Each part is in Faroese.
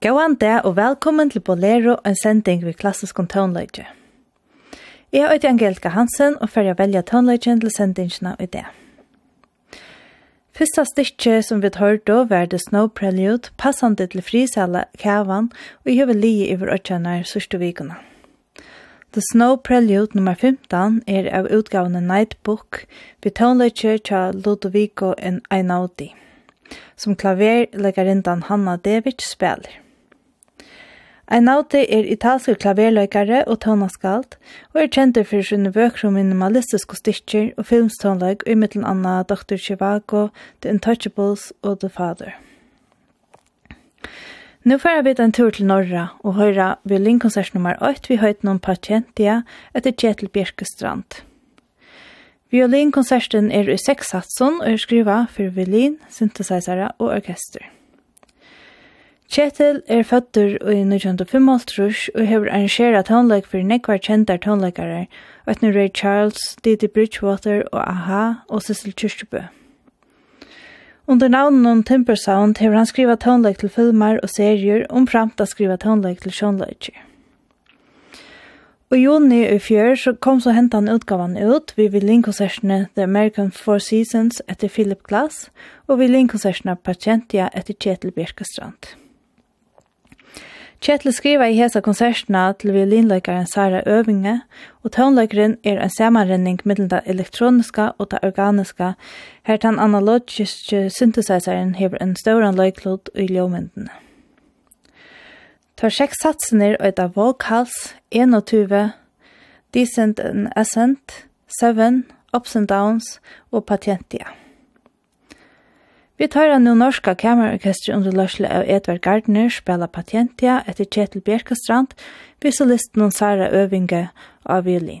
Gåan det og velkommen til Bolero, en sending ved klassisk om tøvnløyde. Jeg er Angelika Hansen og får jeg velja tøvnløyden til sendingene i det. Fyrsta styrke som vi hørte var The Snow Prelude, passande til frisale kævan og i vil li i vår øtjene sørste vikene. The Snow Prelude nummer 15 er av utgavene Night Book ved tøvnløyde til Ludovico en Einaudi, som klaverleggerindan Hanna Devic spiller. Einauti er italske klaverløykare og tonaskalt, og er kjentur for sin vøkro minimalistiske stykker og filmstónløyk i mittelen anna Dr. Chivago, The Untouchables og The Father. Nu færa vi en tur til Norra og høyra violinkonsert nummer 8 vi høyt noen patientia etter Kjetil Bjerkestrand. Violinkonserten er i seks satsen og er skriva for violin, synthesizere og orkester. Kjetil er føtter i 1905 og hefur arrangeret tónleik fyrir nekvar kjentar tónleikarar, Øtner Ray Charles, Didi Bridgewater og Aha og Cecil Kyrkjebø. Under navnen Timber Sound hefur han skrivet tónleik til filmer og serier om framt å skrive tónleik til sjånleikir. Og juni i fjør så kom så hentan utgavan ut vi vil linkonsertene The American Four Seasons etter Philip Glass og vi linkonsertene Patientia etter Kjetil Bjerkestrand. Kjetil skriva i hesa konserterna til violinløykaren Sara Øvinge, og tøvnløykeren er en samanrenning mellom det elektroniska og det organiska, her den analogiske synthesizeren hever en stauran løyklod i ljåmyndene. Tar seks satsener og av Vocals, 21, Decent and Ascent, 7, Ups and Downs og Patientia. Vi tar nu norska kamerorkestri under løsle av Edvard Gardner spela Patientia etter Kjetil Bjerkastrand, visolisten Sara Øvinge av violin.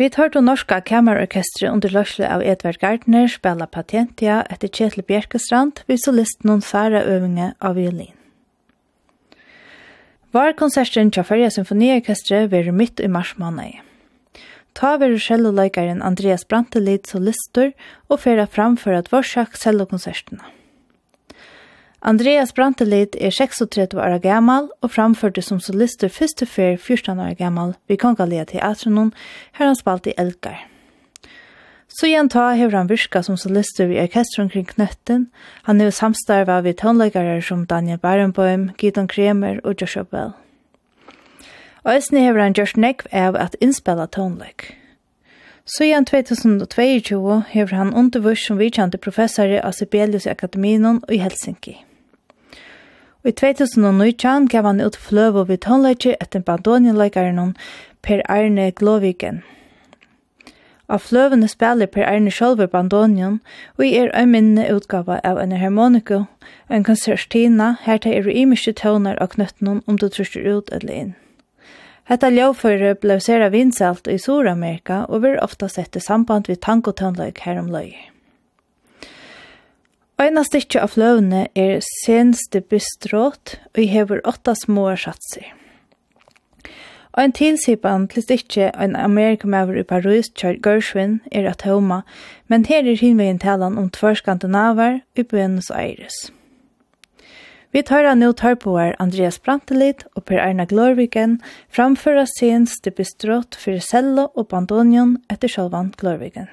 Vi tar til norska kammerorkestre under løsle av Edvard Gardner spela Patentia etter Kjetil Bjerkestrand vi solist noen fære øvinge av violin. Var konserten til Førja Symfoniorkestre veru midt i mars måned. Ta veru celloleikaren Andreas Brantelid solister og færa framfor at vårsak cellokonsertene. Andreas Brantelid er 36 år gammal og framførte som solister første fer 14 år gammal ved Kongalia Teatrenon, her han spalt i Elgar. Så igjen ta hever han virka som solister i orkestron kring knøtten, han er samstarva ved tonleikare som Daniel Barenboim, Gideon Kremer og Joshua Bell. Og æsne hever han gjørst nekv av at innspela tonleik. Så igjen 2022 hever han undervurs som vidkjante professor av Sibelius Akademien i Helsinki. I 2019 gav han ut fløvo vid tonleitje etter bandonjenleikaren Per Arne Glåviken. Av fløvene spiller Per Arne sjølve bandonjen, og i er en minne utgave av en harmoniko, en konsertina, her tar er imiske tøvner av knøttenen om du trusjer ut eller inn. Hetta ljøvføre ble sera vinsalt i Sur-Amerika og vil ofta sett i samband vid tankotøvnleik her om løyer. Eina stikki av fløvene er senste bistrått, og jeg hever åtta små satser. Og en tilsipan til stykje en amerikamæver i Paris, Kjær Gershwin, er at homa, men her er hinvegin talan om tvær skandinavar i Buenos Aires. Vi tar av nå tarpoer Andreas Brantelid og Per Erna Glorviken framføra senste bistrått for cello og bandonion etter sjølvan Glorviken.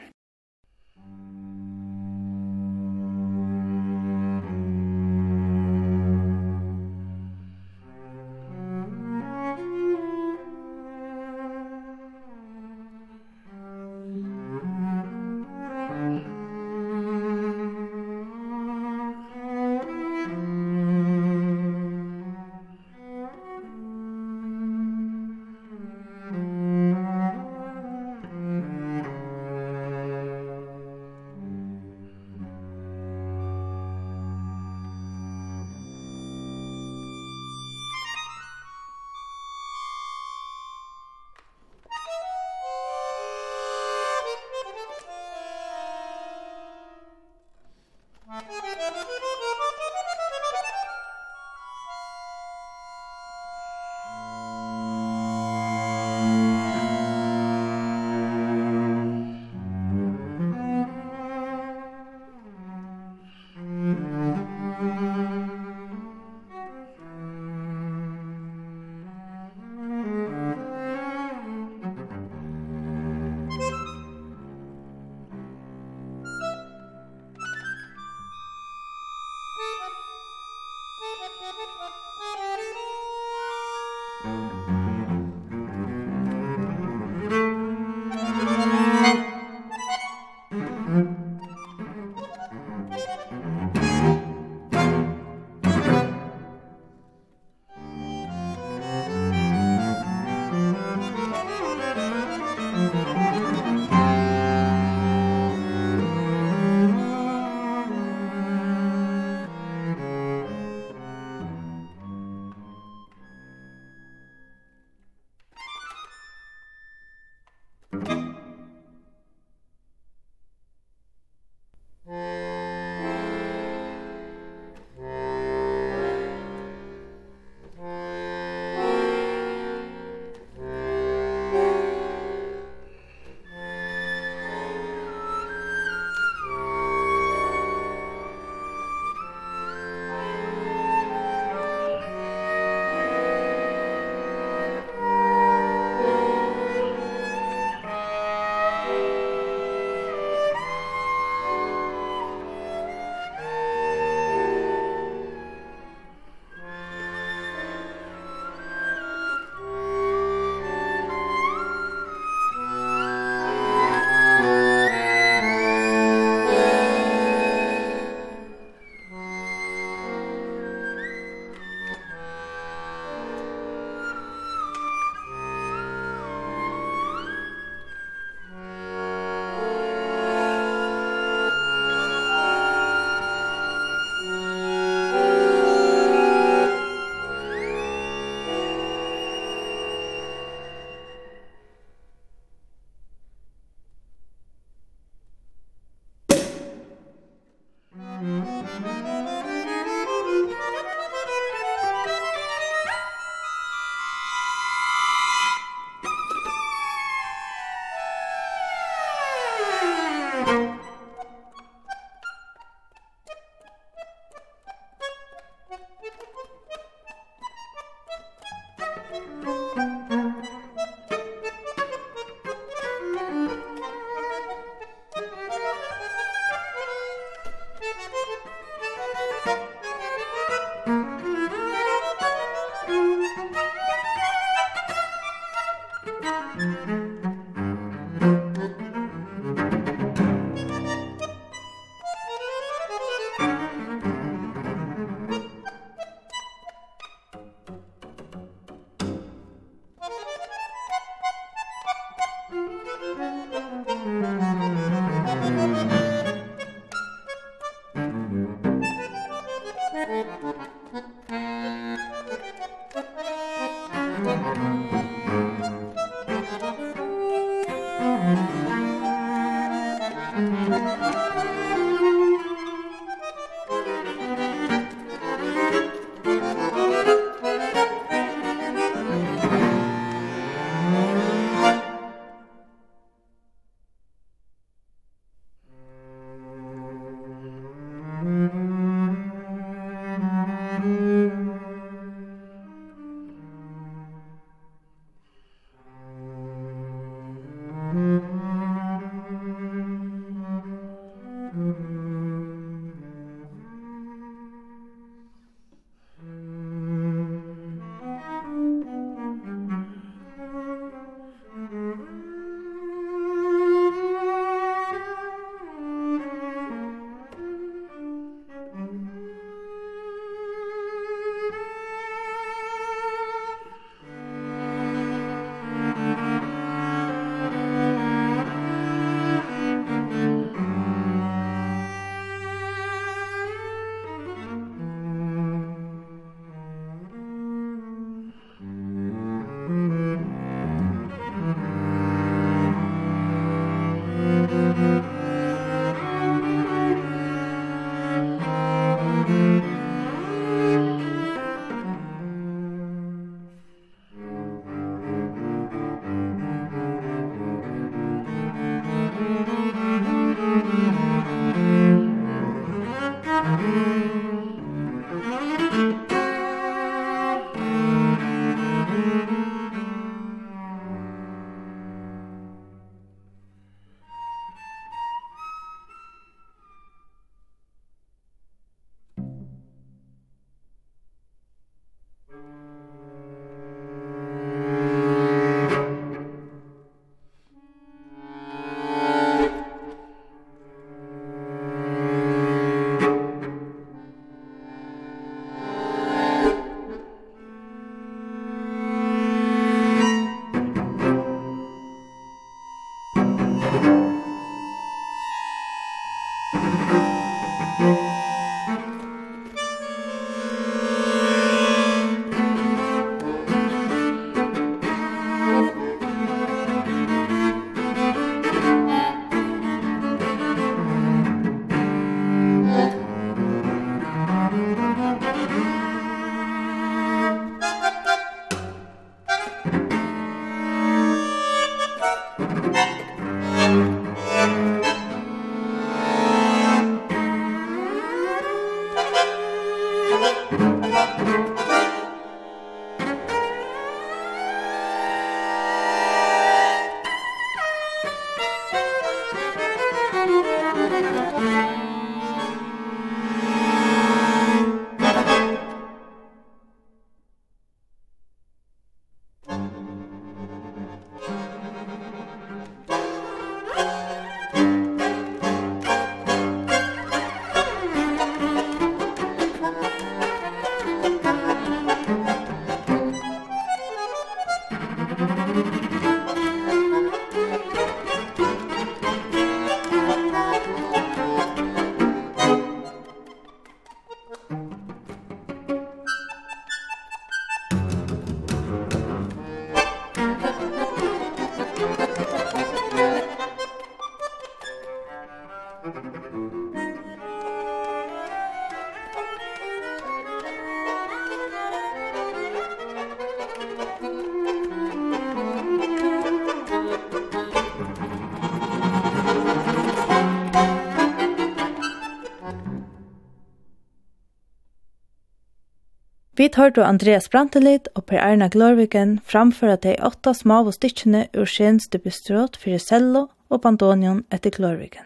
Vi tar då Andreas Brantelid og Per Erna Glorviken framføre de åtta små stikkene ur Sjens bestrått for cello og bandonion etter Glorviken.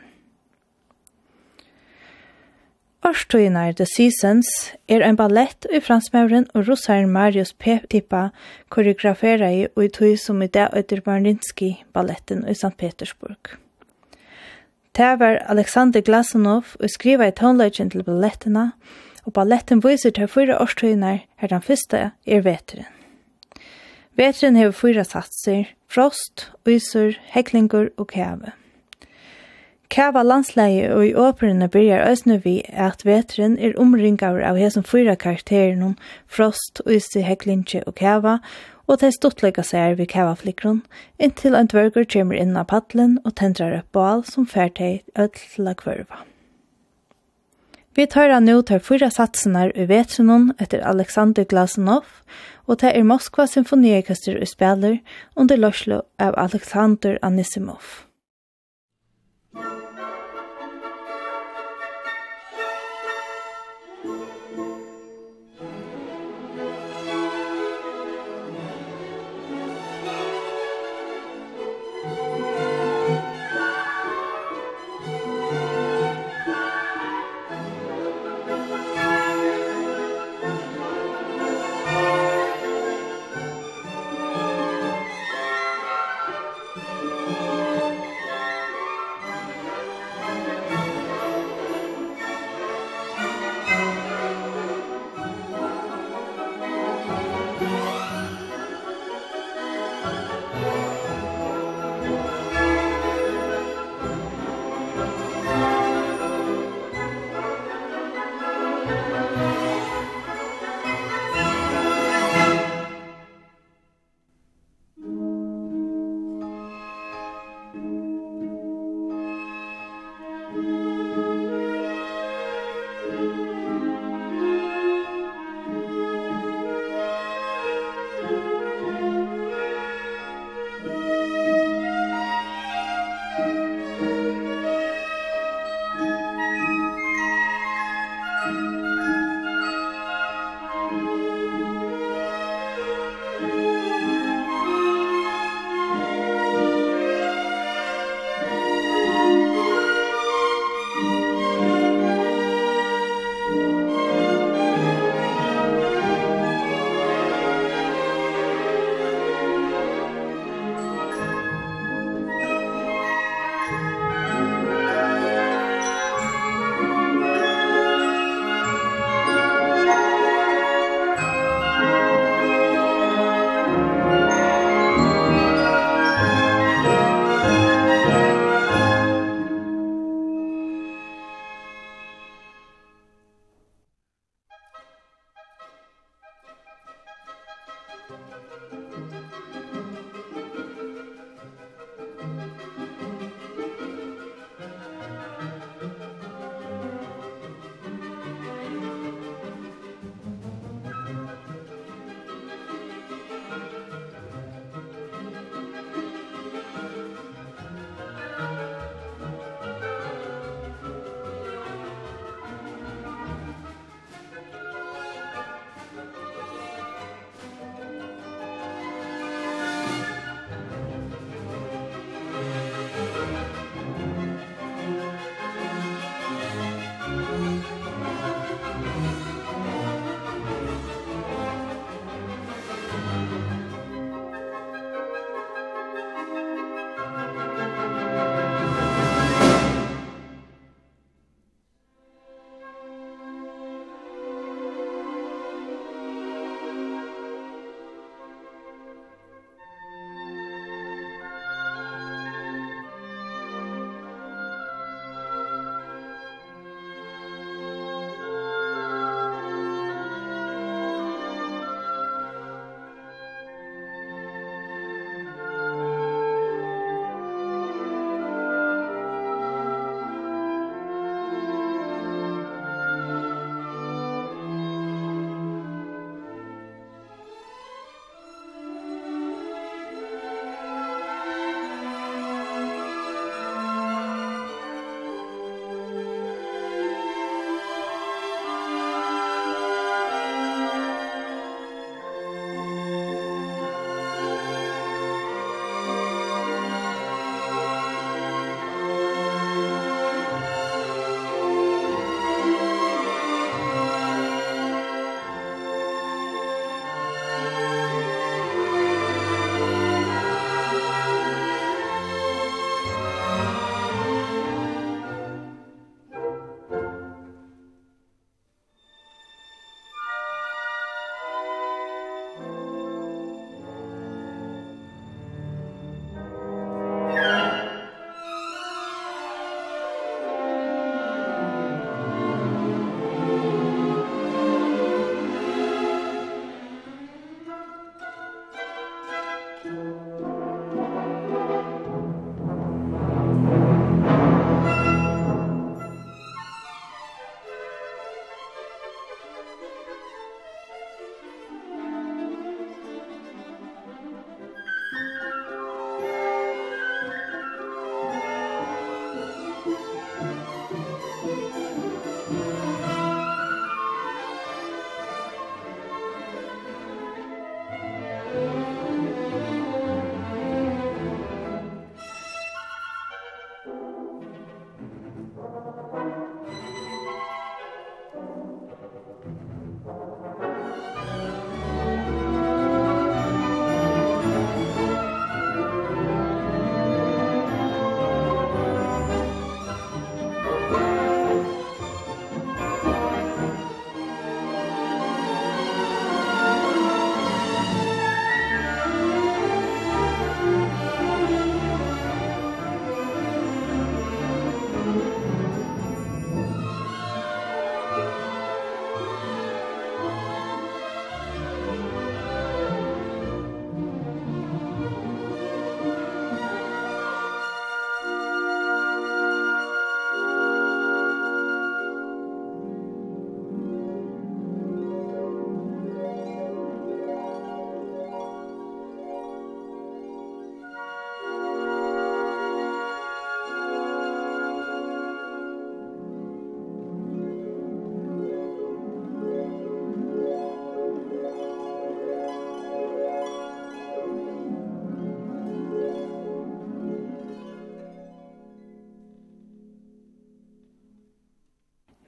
Årstøyene The Seasons er en ballett i fransmøren og russaren Marius Petipa koreograferer i og i tog som i det etter Marinsky-balletten i St. Petersburg. Det var Alexander Glasunov og skriva i toneløgjen til ballettene, og og balletten viser til fyra årstøyner her den første er veteren. Veteren hever fyra satser, frost, yser, heklinger og kæve. Kæva landsleie og i åperene byrjar øsne vi at veteren er omringaver av hesson fyra karakteren frost, ysi, heklinge og kæva, og det stuttlega seg vi kævaflikron, inntil en dvørgur kjemur inn av paddelen og tendrar upp bal som fær öll til. Vi tar nu tar fyra satserna i Vetrenon etter Alexander Glasanov, og det er Moskva symfoniorkester og spiller under Loslo av Alexander Anisimov.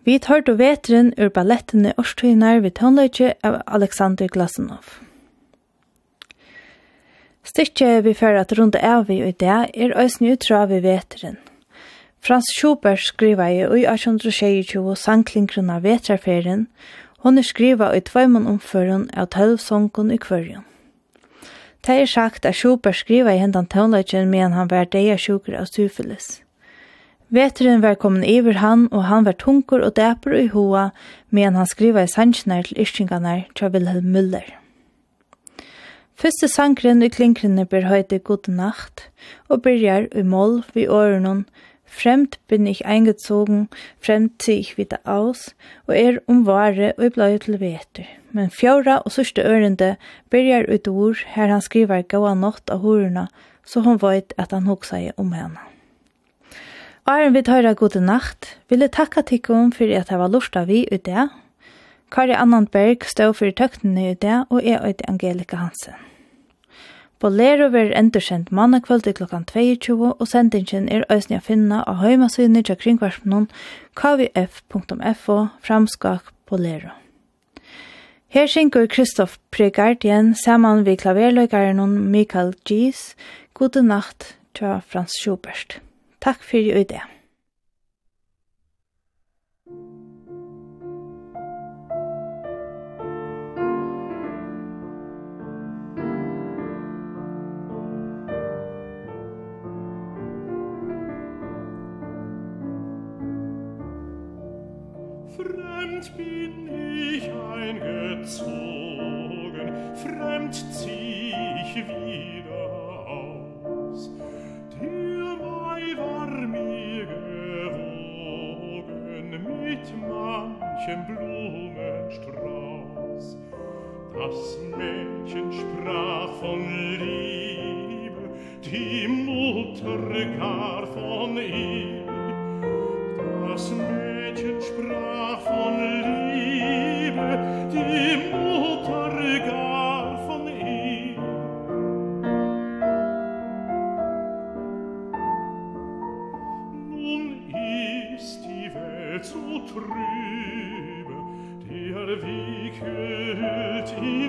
Vi tar då vetren ur ballettene årstøyner ved tøndløyke av Alexander Glasenov. Stykket vi fører at rundt av vi i dag er øyne utra ved vetren. Frans Schubert skriver i ui 1822 sangklingren av vetrarferien, hon er skriva i tveimann omføren av tølv i kvørjen. Det er sagt at Schubert skriva i hendan tøndløyken medan han var deia sjukker av syfilis. Veteren var kommet iver han, og han var tunker og dæper i hoa, men han skriva i sannsjene til ischingarna til Wilhelm Müller. Første sangren i klinkrene ber høyde god nacht, og byrjar i mål vi årenon, Fremd bin ich eingezogen, fremd zieh ich wieder aus, og er omvare og blei til vetur. Men fjóra og sørste ørende byrjar ut ord her han skriver gaua natt av horena, så hon veit at han hoksa i om henne. Æren vi tøyra gode nacht, jeg takka tikkum fyrir at hava lusta vi i det. Kari Annandberg stod fyrir tøktene i det, og jeg øyde Angelika Hansen. Bolero ver endursendt mannakvöld i klokkan 22, og sendingen er øyne å finne av høymasynet til kringvarsmenon kvf.fo framskak Bolero. Her syngur Kristoff Pregardien saman vi klaverløygaren Mikael Gies, Gode natt» tja Frans Schubert. Takk fyrir i det. Fremd bin ich eingezogen, fremd zieh ich wieder. mit manchem Blumenstrauß. Das Mädchen sprach von Liebe, die Mutter gar von ihm. Das Mädchen sprach von Liebe, die Mutter gar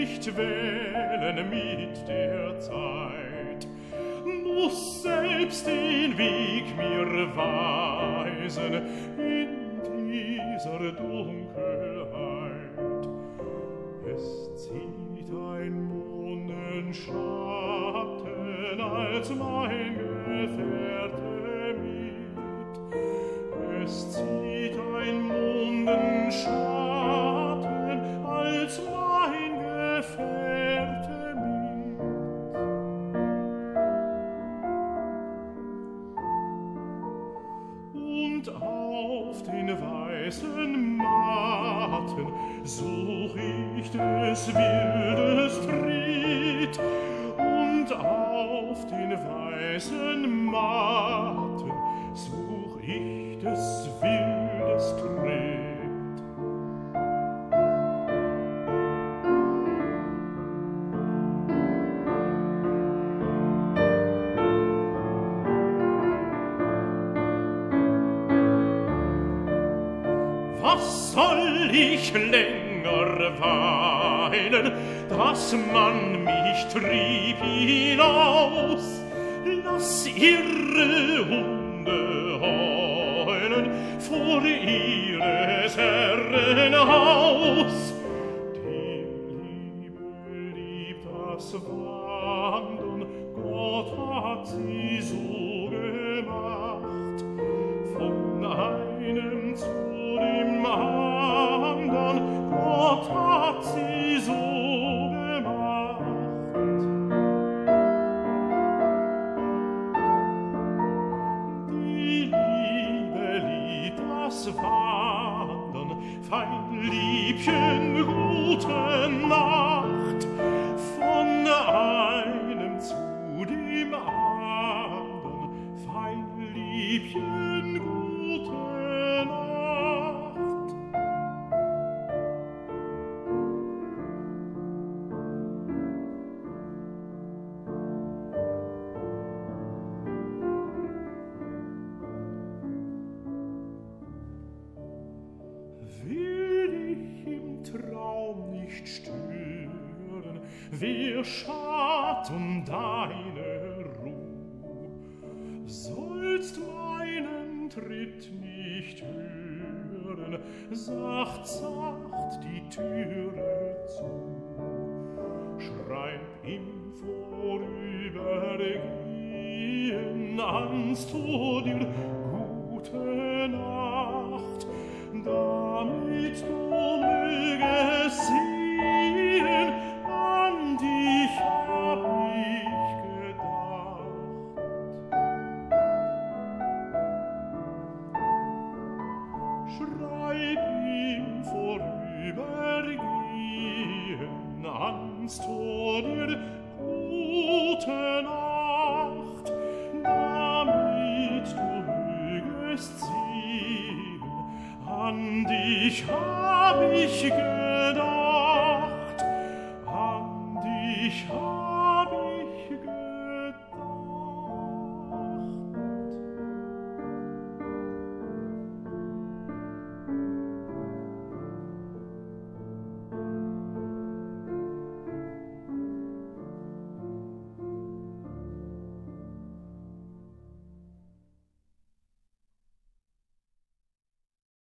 nicht wählen mit der Zeit, muss selbst den Weg mir weisen in dieser Dunkelheit. Es zieht ein Mondenschatten als mein Gefährte mit. Es zieht ein Mondenschatten ich länger weinen, dass man mich trieb hinaus. Lass ihre Hunde heulen vor ihres Herren Haus. fein liebchen gute nacht von einem zu dem andern fein liebchen